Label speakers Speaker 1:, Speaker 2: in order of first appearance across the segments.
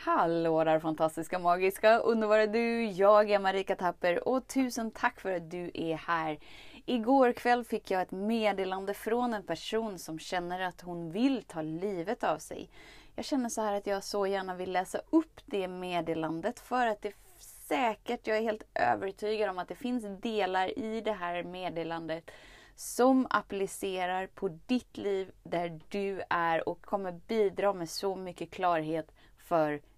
Speaker 1: Hallå där fantastiska, magiska, underbara du! Jag är Marika Tapper och tusen tack för att du är här. Igår kväll fick jag ett meddelande från en person som känner att hon vill ta livet av sig. Jag känner så här att jag så gärna vill läsa upp det meddelandet för att det säkert, jag är helt övertygad om att det finns delar i det här meddelandet som applicerar på ditt liv där du är och kommer bidra med så mycket klarhet för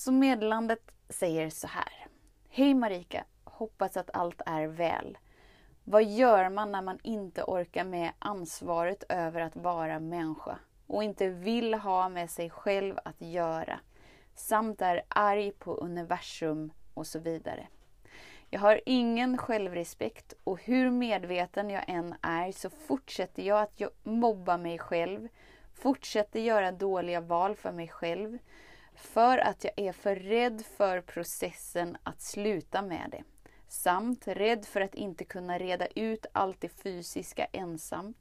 Speaker 1: Så meddelandet säger så här. Hej Marika! Hoppas att allt är väl. Vad gör man när man inte orkar med ansvaret över att vara människa och inte vill ha med sig själv att göra samt är arg på universum och så vidare. Jag har ingen självrespekt och hur medveten jag än är så fortsätter jag att mobba mig själv, fortsätter göra dåliga val för mig själv, för att jag är för rädd för processen att sluta med det. Samt rädd för att inte kunna reda ut allt det fysiska ensamt.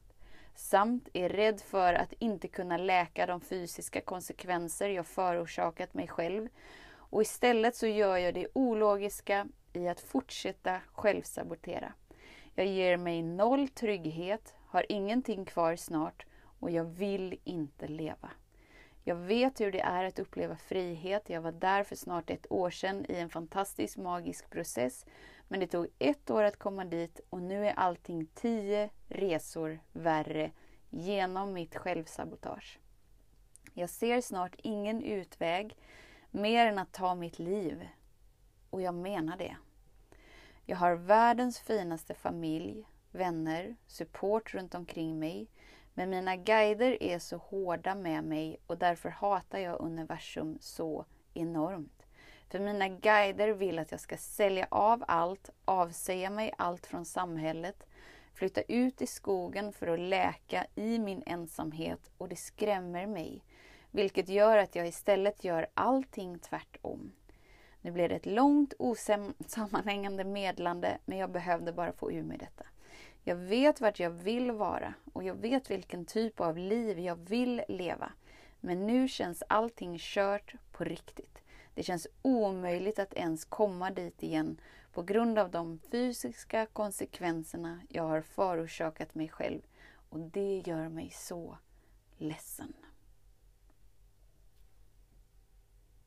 Speaker 1: Samt är rädd för att inte kunna läka de fysiska konsekvenser jag förorsakat mig själv. Och istället så gör jag det ologiska i att fortsätta självsabotera. Jag ger mig noll trygghet, har ingenting kvar snart och jag vill inte leva. Jag vet hur det är att uppleva frihet. Jag var där för snart ett år sedan i en fantastisk magisk process. Men det tog ett år att komma dit och nu är allting tio resor värre genom mitt självsabotage. Jag ser snart ingen utväg mer än att ta mitt liv. Och jag menar det. Jag har världens finaste familj, vänner, support runt omkring mig. Men mina guider är så hårda med mig och därför hatar jag universum så enormt. För mina guider vill att jag ska sälja av allt, avsäga mig allt från samhället, flytta ut i skogen för att läka i min ensamhet och det skrämmer mig. Vilket gör att jag istället gör allting tvärtom. Nu blev det ett långt osammanhängande medlande men jag behövde bara få ur mig detta. Jag vet vart jag vill vara och jag vet vilken typ av liv jag vill leva. Men nu känns allting kört på riktigt. Det känns omöjligt att ens komma dit igen på grund av de fysiska konsekvenserna jag har förorsakat mig själv. Och det gör mig så ledsen.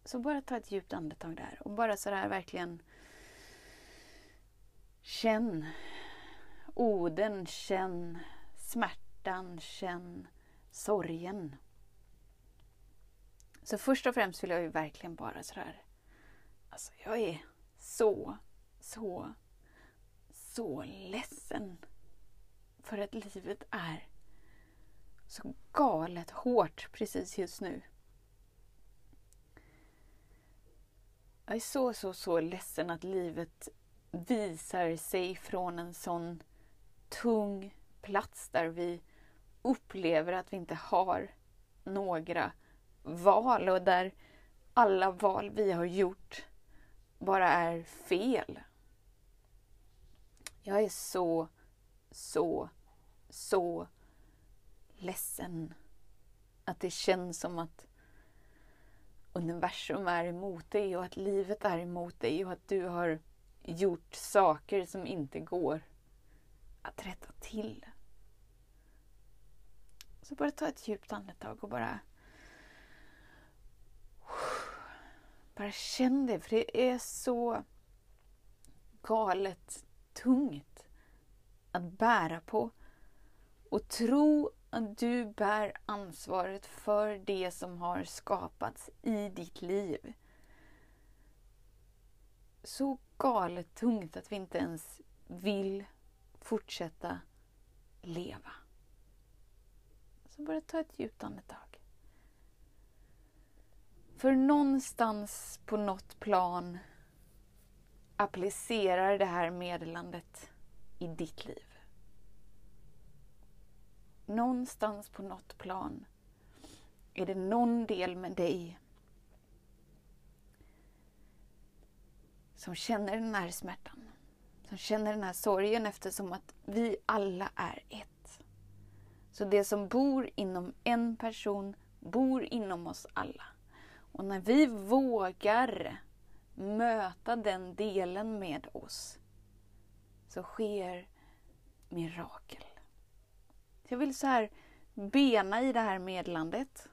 Speaker 1: Så bara ta ett djupt andetag där och bara sådär verkligen känn Oden, känn smärtan, känn sorgen. Så först och främst vill jag ju verkligen bara sådär, alltså jag är så, så, så ledsen för att livet är så galet hårt precis just nu. Jag är så, så, så ledsen att livet visar sig från en sån tung plats där vi upplever att vi inte har några val och där alla val vi har gjort bara är fel. Jag är så, så, så ledsen att det känns som att universum är emot dig och att livet är emot dig och att du har gjort saker som inte går att rätta till. Så bara ta ett djupt andetag och bara bara känn det, för det är så galet tungt att bära på. Och tro att du bär ansvaret för det som har skapats i ditt liv. Så galet tungt att vi inte ens vill fortsätta leva. Så bara ta ett djupt andetag. För någonstans på något plan applicerar det här meddelandet i ditt liv. Någonstans på något plan är det någon del med dig som känner den här smärtan. Som känner den här sorgen eftersom att vi alla är ett. Så det som bor inom en person bor inom oss alla. Och när vi vågar möta den delen med oss så sker mirakel. Jag vill så här bena i det här medlandet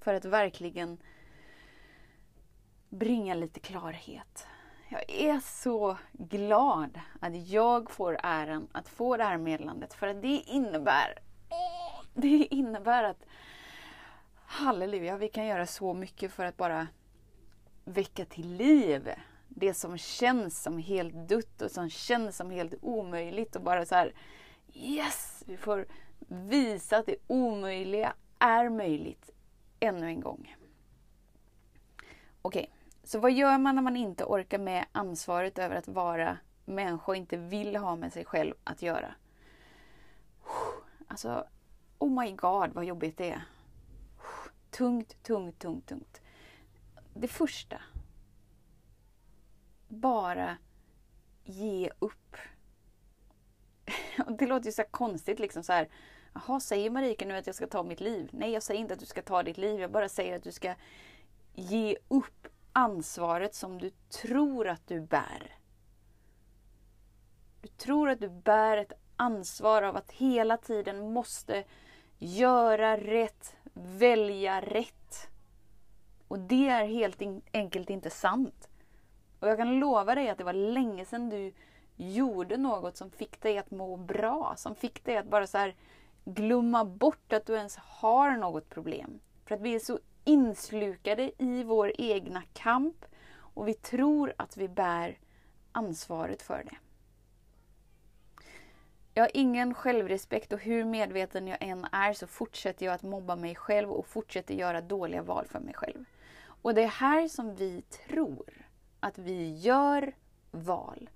Speaker 1: för att verkligen bringa lite klarhet. Jag är så glad att jag får äran att få det här meddelandet. för att det innebär det innebär att halleluja, vi kan göra så mycket för att bara väcka till liv det som känns som helt dött och som känns som helt omöjligt och bara så här yes, vi får visa att det omöjliga är möjligt ännu en gång. Okej, okay så vad gör man när man inte orkar med ansvaret över att vara människa och inte vill ha med sig själv att göra? Alltså, oh my god vad jobbigt det är. Tungt, tungt, tungt, tungt. Det första. Bara ge upp. Det låter ju så konstigt liksom så här. Jaha, säger Marika nu att jag ska ta mitt liv? Nej, jag säger inte att du ska ta ditt liv. Jag bara säger att du ska ge upp ansvaret som du tror att du bär. Du tror att du bär ett ansvar av att hela tiden måste göra rätt, välja rätt. Och det är helt enkelt inte sant. Och jag kan lova dig att det var länge sedan du gjorde något som fick dig att må bra. Som fick dig att bara så här glömma bort att du ens har något problem. För att vi är så inslukade i vår egna kamp och vi tror att vi bär ansvaret för det. Jag har ingen självrespekt och hur medveten jag än är så fortsätter jag att mobba mig själv och fortsätter göra dåliga val för mig själv. Och det är här som vi tror att vi gör val.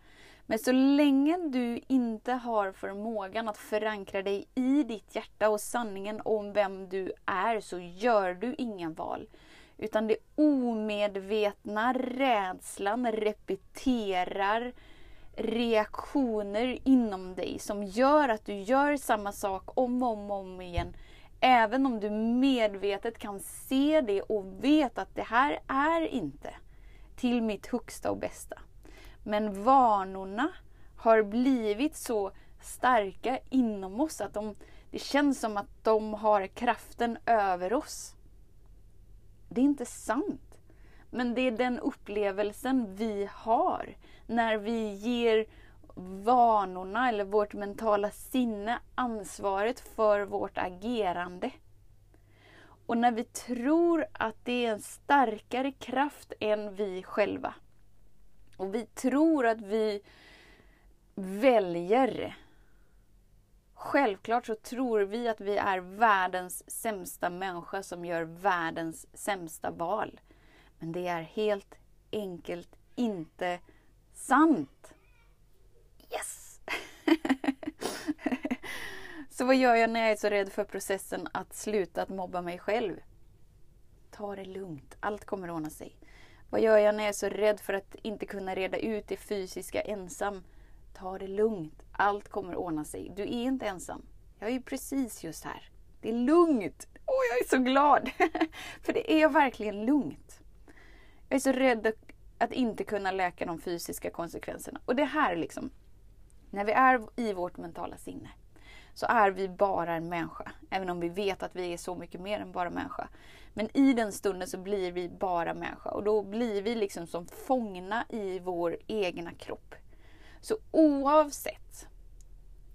Speaker 1: Men så länge du inte har förmågan att förankra dig i ditt hjärta och sanningen om vem du är så gör du inga val. Utan det omedvetna, rädslan repeterar reaktioner inom dig som gör att du gör samma sak om och om, om igen. Även om du medvetet kan se det och vet att det här är inte till mitt högsta och bästa. Men vanorna har blivit så starka inom oss att de, det känns som att de har kraften över oss. Det är inte sant. Men det är den upplevelsen vi har när vi ger vanorna eller vårt mentala sinne ansvaret för vårt agerande. Och när vi tror att det är en starkare kraft än vi själva. Och vi tror att vi väljer. Självklart så tror vi att vi är världens sämsta människa som gör världens sämsta val. Men det är helt enkelt inte sant. Yes! så vad gör jag när jag är så rädd för processen att sluta att mobba mig själv? Ta det lugnt, allt kommer att ordna sig. Vad gör jag när jag är så rädd för att inte kunna reda ut det fysiska ensam? Ta det lugnt, allt kommer ordna sig. Du är inte ensam. Jag är ju precis just här. Det är lugnt. Åh, oh, jag är så glad! för det är verkligen lugnt. Jag är så rädd att inte kunna läka de fysiska konsekvenserna. Och det här liksom, när vi är i vårt mentala sinne så är vi bara en människa. Även om vi vet att vi är så mycket mer än bara människa. Men i den stunden så blir vi bara människa och då blir vi liksom som fångna i vår egna kropp. Så oavsett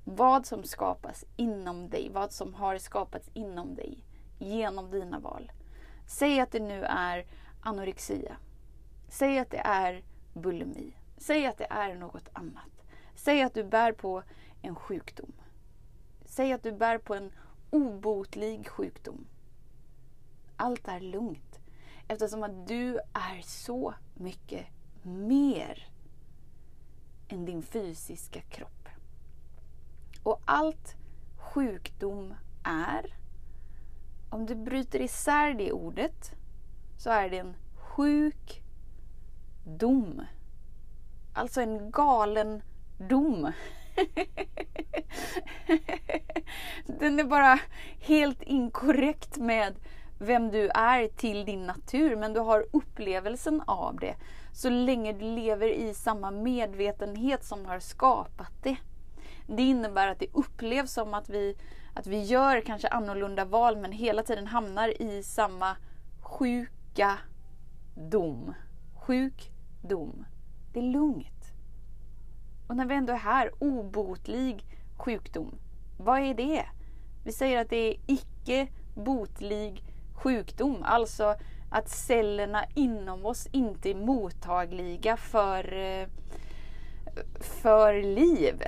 Speaker 1: vad som skapas inom dig, vad som har skapats inom dig genom dina val. Säg att det nu är anorexia. Säg att det är bulimi. Säg att det är något annat. Säg att du bär på en sjukdom. Säg att du bär på en obotlig sjukdom. Allt är lugnt. Eftersom att du är så mycket mer än din fysiska kropp. Och allt sjukdom är, om du bryter isär det ordet, så är det en sjukdom. Alltså en galen dom. Den är bara helt inkorrekt med vem du är till din natur, men du har upplevelsen av det så länge du lever i samma medvetenhet som har skapat det. Det innebär att det upplevs som att vi, att vi gör kanske annorlunda val men hela tiden hamnar i samma sjuka dom. Sjukdom. Det är lugnt. Och när vi ändå är här, obotlig sjukdom. Vad är det? Vi säger att det är icke botlig sjukdom. Alltså att cellerna inom oss inte är mottagliga för, eh, för liv.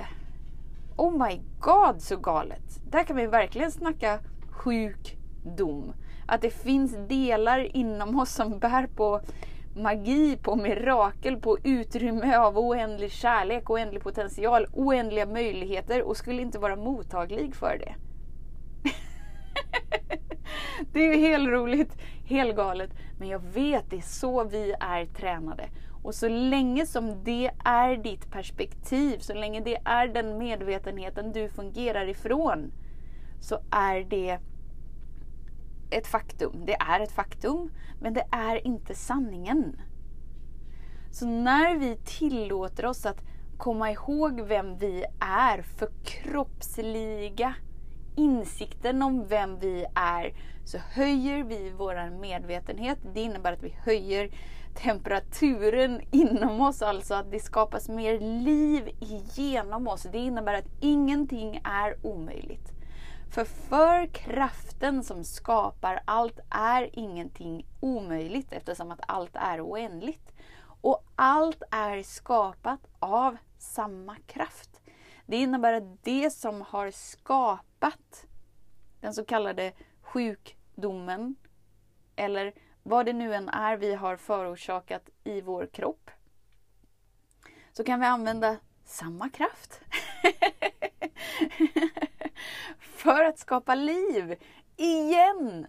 Speaker 1: Oh my god så galet! Där kan vi verkligen snacka sjukdom. Att det finns delar inom oss som bär på magi, på mirakel, på utrymme av oändlig kärlek, oändlig potential, oändliga möjligheter och skulle inte vara mottaglig för det. det är ju helt roligt, helt galet. Men jag vet, det är så vi är tränade. Och så länge som det är ditt perspektiv, så länge det är den medvetenheten du fungerar ifrån, så är det ett faktum. Det är ett faktum, men det är inte sanningen. Så när vi tillåter oss att komma ihåg vem vi är, förkroppsliga insikten om vem vi är, så höjer vi vår medvetenhet. Det innebär att vi höjer temperaturen inom oss, alltså att det skapas mer liv igenom oss. Det innebär att ingenting är omöjligt. För för kraften som skapar allt är ingenting omöjligt eftersom att allt är oändligt. Och allt är skapat av samma kraft. Det innebär att det som har skapat den så kallade sjukdomen eller vad det nu än är vi har förorsakat i vår kropp så kan vi använda samma kraft. för att skapa liv. Igen!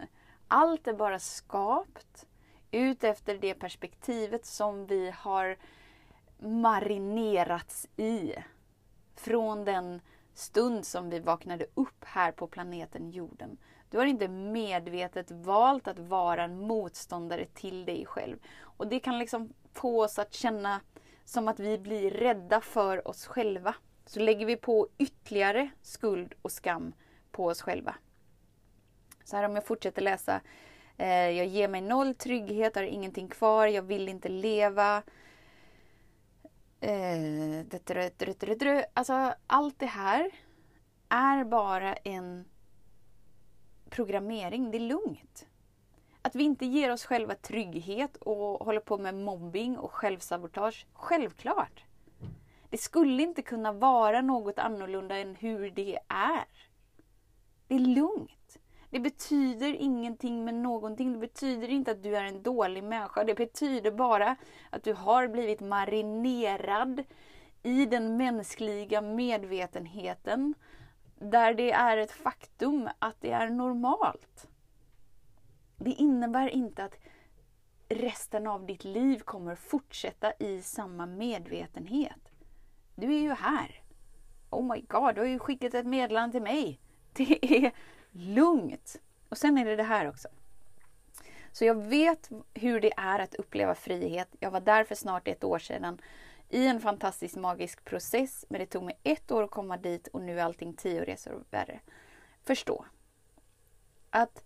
Speaker 1: Allt är bara skapt Utefter det perspektivet som vi har marinerats i. Från den stund som vi vaknade upp här på planeten jorden. Du har inte medvetet valt att vara en motståndare till dig själv. Och det kan liksom få oss att känna som att vi blir rädda för oss själva. Så lägger vi på ytterligare skuld och skam på oss själva. Så här om jag fortsätter läsa. Eh, jag ger mig noll trygghet, har ingenting kvar, jag vill inte leva. Eh, alltså allt det här är bara en programmering. Det är lugnt. Att vi inte ger oss själva trygghet och håller på med mobbing och självsabotage. Självklart. Det skulle inte kunna vara något annorlunda än hur det är. Det är lugnt. Det betyder ingenting med någonting. Det betyder inte att du är en dålig människa. Det betyder bara att du har blivit marinerad i den mänskliga medvetenheten där det är ett faktum att det är normalt. Det innebär inte att resten av ditt liv kommer fortsätta i samma medvetenhet. Du är ju här. Oh my god, du har ju skickat ett meddelande till mig. Det är lugnt. Och sen är det det här också. Så jag vet hur det är att uppleva frihet. Jag var där för snart ett år sedan i en fantastisk magisk process. Men det tog mig ett år att komma dit och nu är allting tio resor värre. Förstå att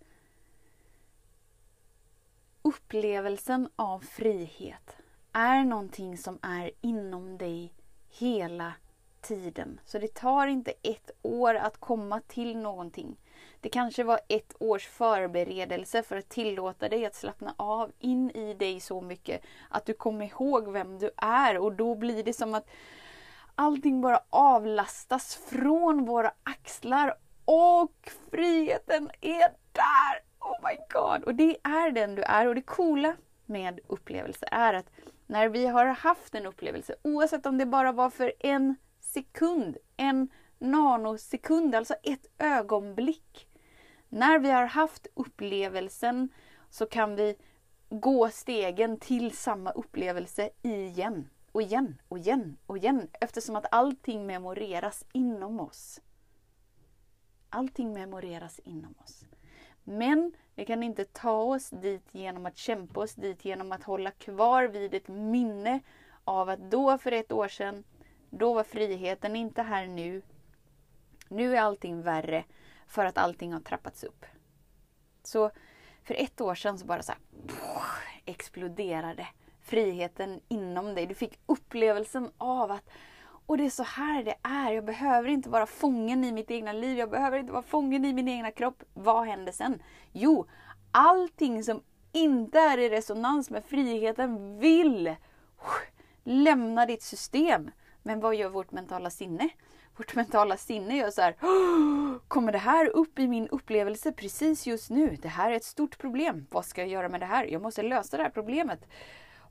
Speaker 1: upplevelsen av frihet är någonting som är inom dig hela tiden. Så det tar inte ett år att komma till någonting. Det kanske var ett års förberedelse för att tillåta dig att slappna av in i dig så mycket att du kommer ihåg vem du är och då blir det som att allting bara avlastas från våra axlar och friheten är där! Oh my god! Och det är den du är. Och det coola med upplevelser är att när vi har haft en upplevelse, oavsett om det bara var för en sekund, en nanosekund, alltså ett ögonblick. När vi har haft upplevelsen så kan vi gå stegen till samma upplevelse igen och igen och igen och igen eftersom att allting memoreras inom oss. Allting memoreras inom oss. Men vi kan inte ta oss dit genom att kämpa oss dit genom att hålla kvar vid ett minne av att då för ett år sedan, då var friheten inte här nu. Nu är allting värre för att allting har trappats upp. Så för ett år sedan så bara så här, exploderade friheten inom dig. Du fick upplevelsen av att och det är så här det är. Jag behöver inte vara fången i mitt egna liv. Jag behöver inte vara fången i min egna kropp. Vad händer sen? Jo, allting som inte är i resonans med friheten vill lämna ditt system. Men vad gör vårt mentala sinne? Vårt mentala sinne gör så här. Kommer det här upp i min upplevelse precis just nu? Det här är ett stort problem. Vad ska jag göra med det här? Jag måste lösa det här problemet.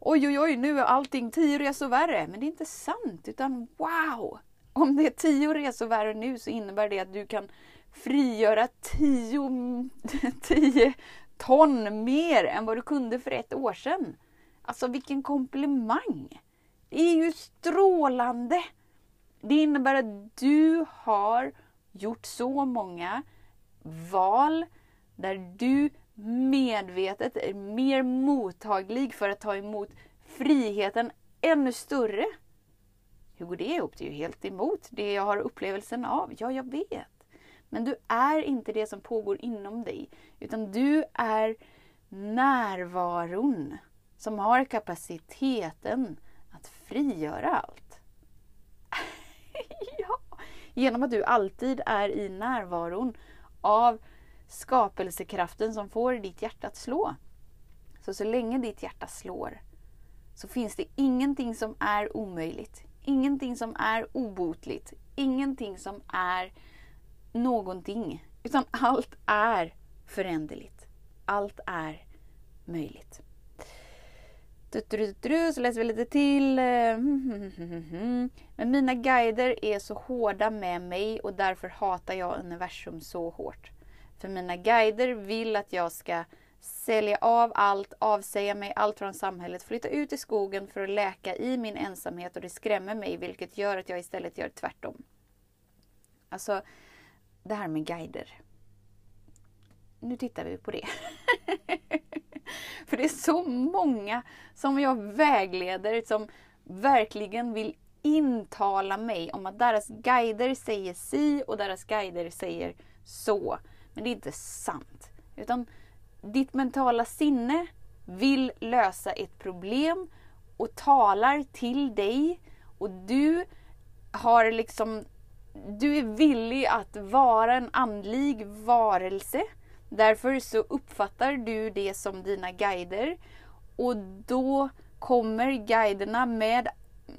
Speaker 1: Oj, oj, oj, nu är allting tio resor värre. Men det är inte sant, utan wow! Om det är tio resor värre nu så innebär det att du kan frigöra tio, tio ton mer än vad du kunde för ett år sedan. Alltså vilken komplimang! Det är ju strålande! Det innebär att du har gjort så många val där du medvetet är mer mottaglig för att ta emot friheten ännu större. Hur går det ihop? Det är ju helt emot det jag har upplevelsen av. Ja, jag vet. Men du är inte det som pågår inom dig, utan du är närvaron som har kapaciteten att frigöra allt genom att du alltid är i närvaron av skapelsekraften som får ditt hjärta att slå. Så så länge ditt hjärta slår så finns det ingenting som är omöjligt. Ingenting som är obotligt. Ingenting som är någonting. Utan allt är föränderligt. Allt är möjligt. Så läser vi lite till. Eh, hmm, hmm, hmm, Men mina guider är så hårda med mig och därför hatar jag universum så hårt. För mina guider vill att jag ska sälja av allt, avsäga mig allt från samhället, flytta ut i skogen för att läka i min ensamhet och det skrämmer mig vilket gör att jag istället gör tvärtom. Alltså, det här med guider. Nu tittar vi på det. för det är så många som jag vägleder som verkligen vill intala mig om att deras guider säger si och deras guider säger så. Men det är inte sant. Utan ditt mentala sinne vill lösa ett problem och talar till dig och du har liksom du är villig att vara en andlig varelse. Därför så uppfattar du det som dina guider och då kommer guiderna med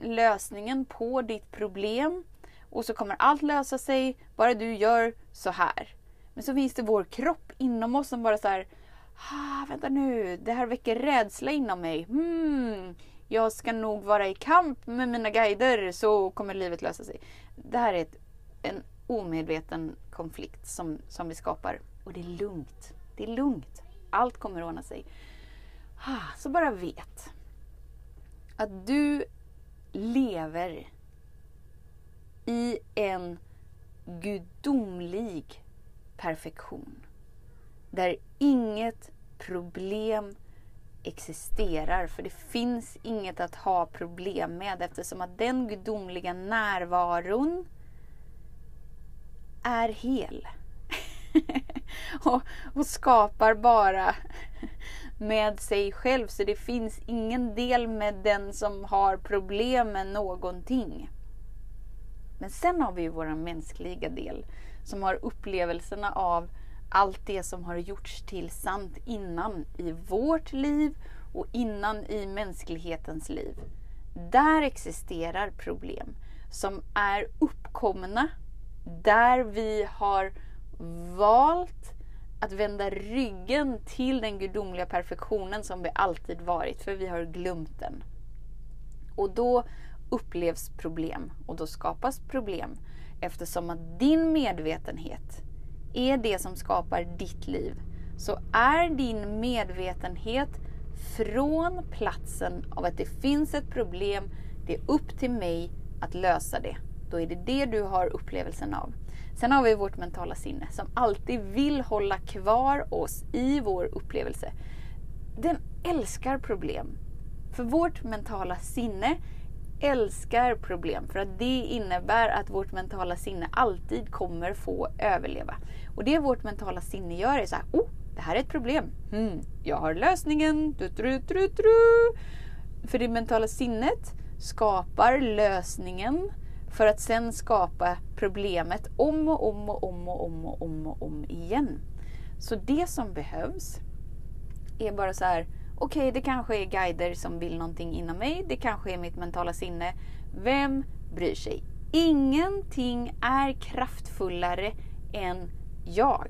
Speaker 1: lösningen på ditt problem och så kommer allt lösa sig bara du gör så här. Men så finns det vår kropp inom oss som bara så här, ah, vänta nu, det här väcker rädsla inom mig. Hmm, jag ska nog vara i kamp med mina guider så kommer livet lösa sig. Det här är ett, en omedveten konflikt som, som vi skapar. Och det är lugnt. Det är lugnt. Allt kommer att ordna sig. Ah, så bara vet att du lever i en gudomlig perfektion. Där inget problem existerar, för det finns inget att ha problem med eftersom att den gudomliga närvaron är hel. och, och, skapar bara med sig själv, så det finns ingen del med den som har problem med någonting. Men sen har vi ju vår mänskliga del som har upplevelserna av allt det som har gjorts till sant innan i vårt liv och innan i mänsklighetens liv. Där existerar problem som är uppkomna där vi har valt att vända ryggen till den gudomliga perfektionen som vi alltid varit, för vi har glömt den. Och då upplevs problem och då skapas problem eftersom att din medvetenhet är det som skapar ditt liv. Så är din medvetenhet från platsen av att det finns ett problem, det är upp till mig att lösa det. Då är det det du har upplevelsen av. Sen har vi vårt mentala sinne som alltid vill hålla kvar oss i vår upplevelse. Den älskar problem. För vårt mentala sinne älskar problem för att det innebär att vårt mentala sinne alltid kommer få överleva. Och det vårt mentala sinne gör är så här, oh, det här är ett problem. Hmm, jag har lösningen. Du, du, du, du. För det mentala sinnet skapar lösningen för att sen skapa problemet om och om och om och om och om och om igen. Så det som behövs är bara så här, okej okay, det kanske är guider som vill någonting inom mig, det kanske är mitt mentala sinne. Vem bryr sig? Ingenting är kraftfullare än jag.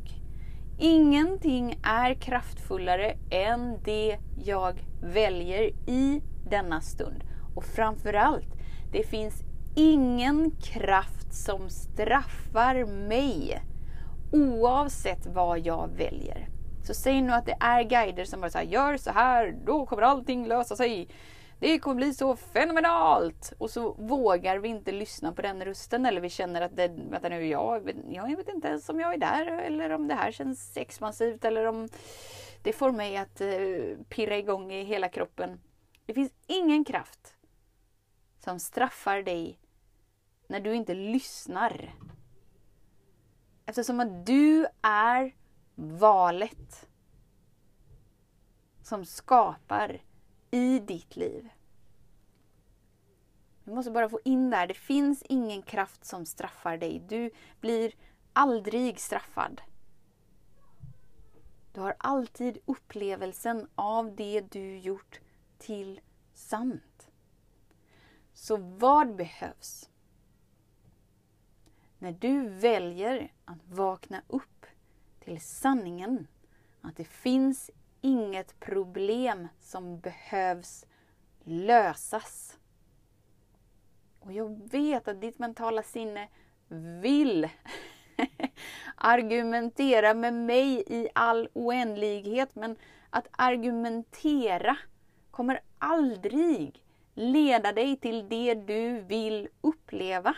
Speaker 1: Ingenting är kraftfullare än det jag väljer i denna stund. Och framförallt, det finns ingen kraft som straffar mig oavsett vad jag väljer. Så säg nu att det är guider som bara säger gör så här, då kommer allting lösa sig. Det kommer bli så fenomenalt! Och så vågar vi inte lyssna på den rösten eller vi känner att det, vänta nu, jag, jag vet inte ens om jag är där eller om det här känns expansivt eller om det får mig att eh, pirra igång i hela kroppen. Det finns ingen kraft som straffar dig när du inte lyssnar. Eftersom att du är valet som skapar i ditt liv. Du måste bara få in det här. det finns ingen kraft som straffar dig. Du blir aldrig straffad. Du har alltid upplevelsen av det du gjort till sant. Så vad behövs? När du väljer att vakna upp till sanningen att det finns inget problem som behövs lösas. Och jag vet att ditt mentala sinne vill argumentera med mig i all oändlighet. Men att argumentera kommer aldrig leda dig till det du vill uppleva.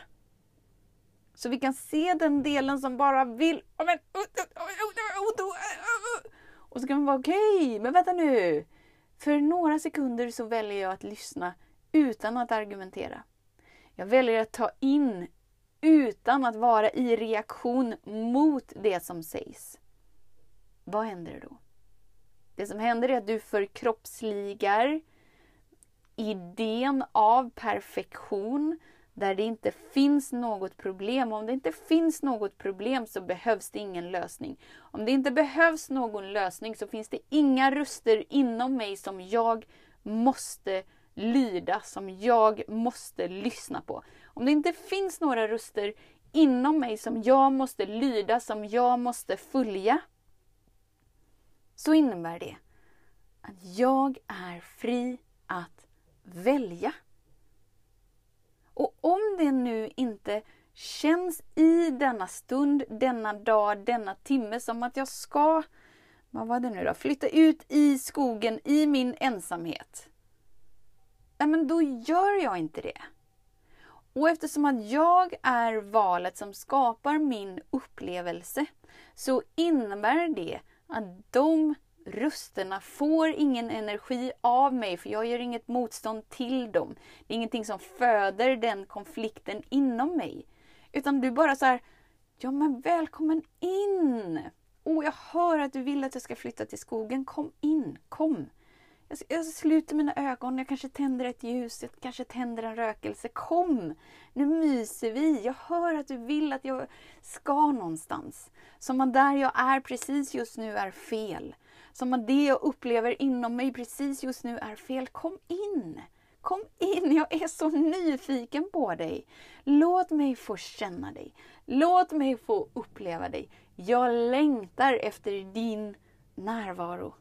Speaker 1: Så vi kan se den delen som bara vill... Och så kan man vara okej, okay, men vänta nu. För några sekunder så väljer jag att lyssna utan att argumentera. Jag väljer att ta in utan att vara i reaktion mot det som sägs. Vad händer då? Det som händer är att du förkroppsligar idén av perfektion där det inte finns något problem. Om det inte finns något problem så behövs det ingen lösning. Om det inte behövs någon lösning så finns det inga röster inom mig som jag måste lyda, som jag måste lyssna på. Om det inte finns några röster inom mig som jag måste lyda, som jag måste följa, så innebär det att jag är fri att välja. Om det nu inte känns i denna stund, denna dag, denna timme som att jag ska, vad var det nu då, flytta ut i skogen i min ensamhet. Nej men då gör jag inte det. Och eftersom att jag är valet som skapar min upplevelse så innebär det att de rösterna får ingen energi av mig för jag gör inget motstånd till dem. Det är ingenting som föder den konflikten inom mig. Utan du bara så här, ja men välkommen in! Oh, jag hör att du vill att jag ska flytta till skogen. Kom in, kom! Jag, jag sluter mina ögon, jag kanske tänder ett ljus, jag kanske tänder en rökelse. Kom! Nu myser vi. Jag hör att du vill att jag ska någonstans. Som att där jag är precis just nu är fel. Som att det jag upplever inom mig precis just nu är fel. Kom in! Kom in, jag är så nyfiken på dig. Låt mig få känna dig. Låt mig få uppleva dig. Jag längtar efter din närvaro.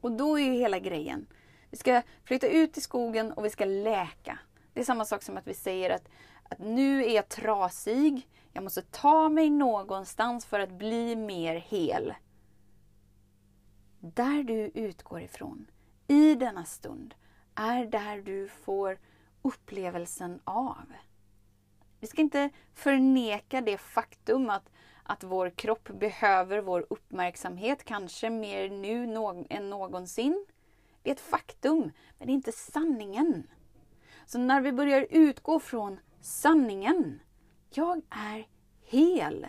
Speaker 1: Och då är ju hela grejen. Vi ska flytta ut i skogen och vi ska läka. Det är samma sak som att vi säger att, att nu är jag trasig. Jag måste ta mig någonstans för att bli mer hel. Där du utgår ifrån, i denna stund, är där du får upplevelsen av. Vi ska inte förneka det faktum att, att vår kropp behöver vår uppmärksamhet, kanske mer nu än någonsin. Det är ett faktum, men det är inte sanningen. Så när vi börjar utgå från sanningen, jag är hel.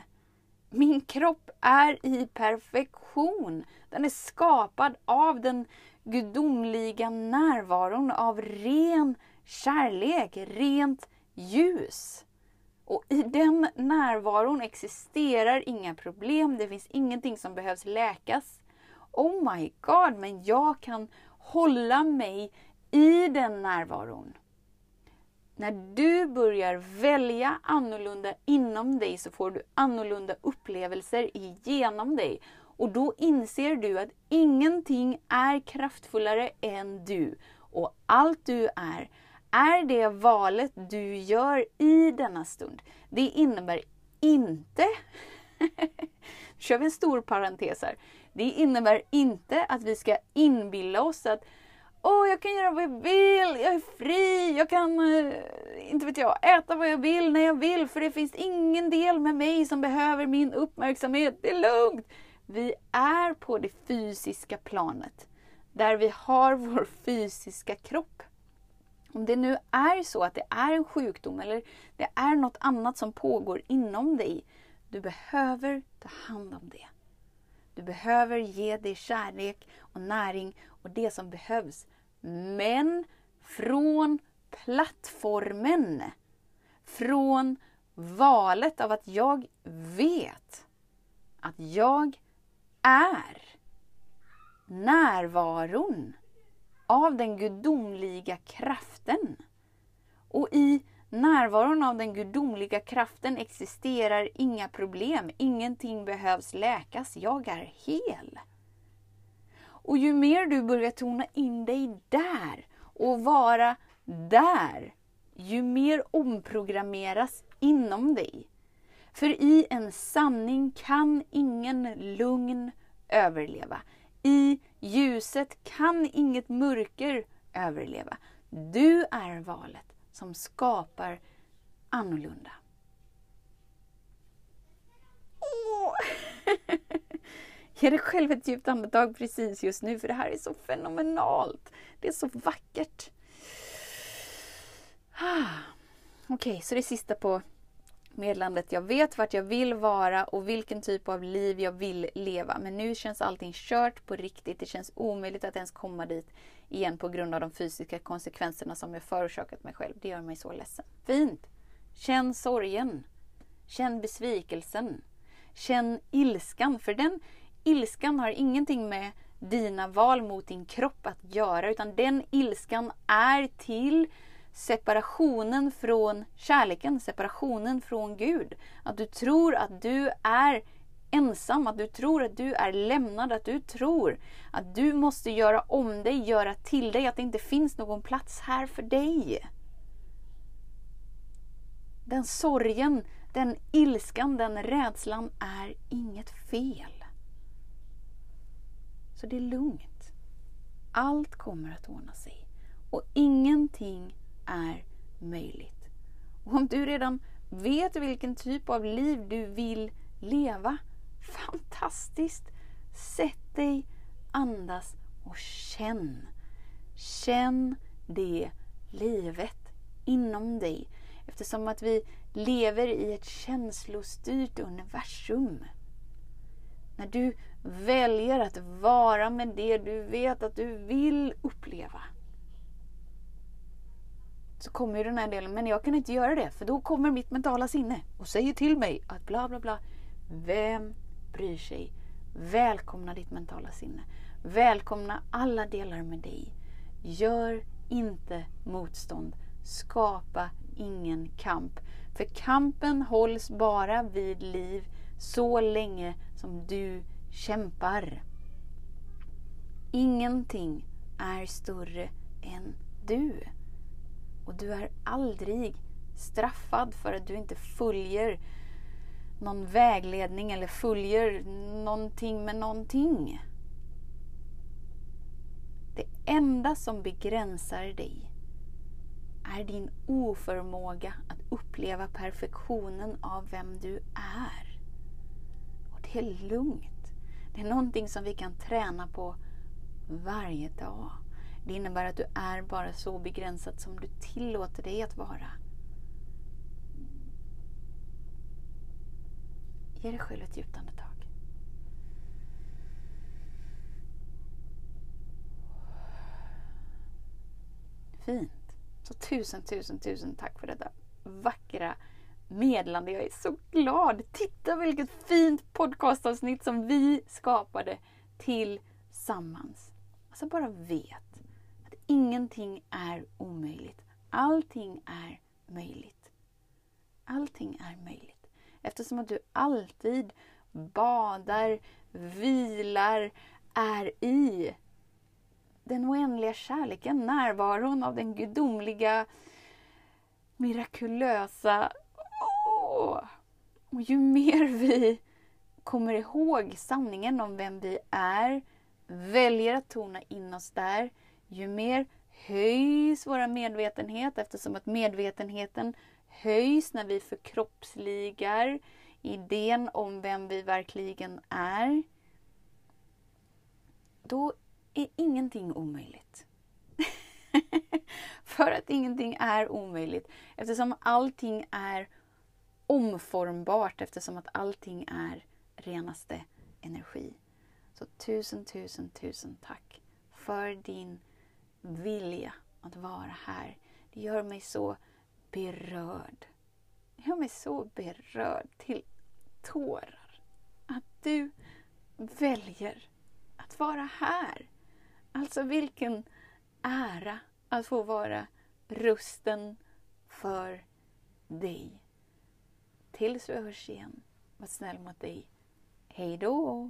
Speaker 1: Min kropp är i perfektion. Den är skapad av den gudomliga närvaron av ren kärlek, rent ljus. Och i den närvaron existerar inga problem, det finns ingenting som behövs läkas. Oh my god, men jag kan hålla mig i den närvaron. När du börjar välja annorlunda inom dig så får du annorlunda upplevelser genom dig. Och då inser du att ingenting är kraftfullare än du. Och allt du är, är det valet du gör i denna stund. Det innebär inte, nu kör vi en stor parentes här. Det innebär inte att vi ska inbilla oss att Åh, jag kan göra vad jag vill, jag är fri, jag kan, eh, inte vet jag, äta vad jag vill när jag vill för det finns ingen del med mig som behöver min uppmärksamhet. Det är lugnt! Vi är på det fysiska planet, där vi har vår fysiska kropp. Om det nu är så att det är en sjukdom eller det är något annat som pågår inom dig, du behöver ta hand om det. Du behöver ge dig kärlek och näring och det som behövs. Men från plattformen. Från valet av att jag vet att jag är närvaron av den gudomliga kraften. Och i närvaron av den gudomliga kraften existerar inga problem. Ingenting behövs läkas. Jag är hel. Och ju mer du börjar tona in dig där och vara där, ju mer omprogrammeras inom dig. För i en sanning kan ingen lugn överleva. I ljuset kan inget mörker överleva. Du är valet som skapar annorlunda. Åh. Ge dig själv ett djupt andetag precis just nu, för det här är så fenomenalt. Det är så vackert. Ah, okej, okay, så det sista på meddelandet. Jag vet vart jag vill vara och vilken typ av liv jag vill leva. Men nu känns allting kört på riktigt. Det känns omöjligt att ens komma dit igen på grund av de fysiska konsekvenserna som jag förorsakat mig själv. Det gör mig så ledsen. Fint! Känn sorgen. Känn besvikelsen. Känn ilskan. För den ilskan har ingenting med dina val mot din kropp att göra. Utan den ilskan är till separationen från kärleken, separationen från Gud. Att du tror att du är ensam, att du tror att du är lämnad, att du tror att du måste göra om dig, göra till dig, att det inte finns någon plats här för dig. Den sorgen, den ilskan, den rädslan är inget fel. Så det är lugnt. Allt kommer att ordna sig. Och ingenting är möjligt. Och om du redan vet vilken typ av liv du vill leva, fantastiskt! Sätt dig, andas och känn. Känn det livet inom dig. Eftersom att vi lever i ett känslostyrt universum. När du väljer att vara med det du vet att du vill uppleva så kommer ju den här delen, men jag kan inte göra det för då kommer mitt mentala sinne och säger till mig att bla bla bla. Vem bryr sig? Välkomna ditt mentala sinne. Välkomna alla delar med dig. Gör inte motstånd. Skapa ingen kamp. För kampen hålls bara vid liv så länge som du kämpar. Ingenting är större än du. Och du är aldrig straffad för att du inte följer någon vägledning eller följer någonting med någonting. Det enda som begränsar dig är din oförmåga att uppleva perfektionen av vem du är. Och det är lugnt. Det är någonting som vi kan träna på varje dag. Det innebär att du är bara så begränsad som du tillåter dig att vara. Ge dig själv ett djupt andetag. Fint. Så tusen, tusen, tusen tack för detta vackra meddelande. Jag är så glad. Titta vilket fint podcastavsnitt som vi skapade tillsammans. Alltså bara vet ingenting är omöjligt. Allting är möjligt. Allting är möjligt. Eftersom att du alltid badar, vilar, är i den oändliga kärleken, närvaron av den gudomliga, mirakulösa. Oh! Och ju mer vi kommer ihåg sanningen om vem vi är, väljer att tona in oss där, ju mer höjs vår medvetenhet eftersom att medvetenheten höjs när vi förkroppsligar idén om vem vi verkligen är. Då är ingenting omöjligt. För att ingenting är omöjligt. Eftersom allting är omformbart. Eftersom att allting är renaste energi. Så tusen, tusen, tusen tack för din vilja att vara här. Det gör mig så berörd. Det gör mig så berörd till tårar. Att du väljer att vara här. Alltså vilken ära att få vara rösten för dig. Tills vi hörs igen, var snäll mot dig. Hej då!